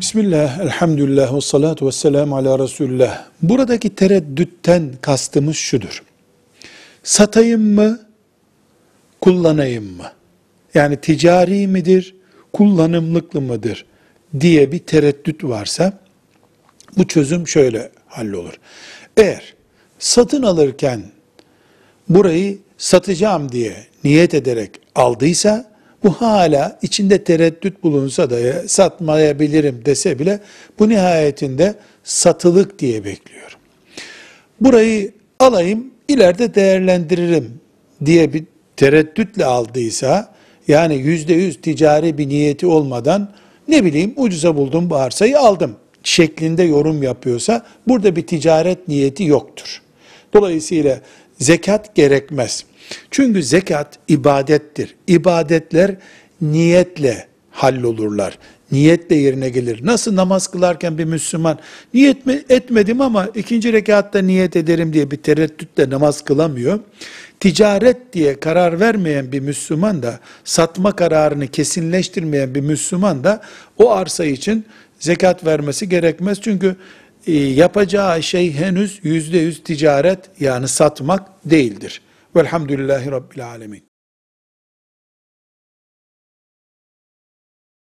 Bismillah, elhamdülillah, ve salatu ve selamu ala Resulullah. Buradaki tereddütten kastımız şudur. Satayım mı, kullanayım mı? Yani ticari midir, kullanımlıklı mıdır diye bir tereddüt varsa, bu çözüm şöyle hallolur. Eğer satın alırken burayı satacağım diye niyet ederek aldıysa, bu hala içinde tereddüt bulunsa da ya, satmayabilirim dese bile bu nihayetinde satılık diye bekliyorum. Burayı alayım ileride değerlendiririm diye bir tereddütle aldıysa yani yüzde yüz ticari bir niyeti olmadan ne bileyim ucuza buldum bu arsayı aldım şeklinde yorum yapıyorsa burada bir ticaret niyeti yoktur. Dolayısıyla zekat gerekmez. Çünkü zekat ibadettir. İbadetler niyetle hallolurlar. Niyetle yerine gelir. Nasıl namaz kılarken bir Müslüman niyet mi etmedim ama ikinci rekatta niyet ederim diye bir tereddütle namaz kılamıyor. Ticaret diye karar vermeyen bir Müslüman da satma kararını kesinleştirmeyen bir Müslüman da o arsa için zekat vermesi gerekmez. Çünkü yapacağı şey henüz yüzde yüz ticaret yani satmak değildir. Velhamdülillahi Rabbil Alemin.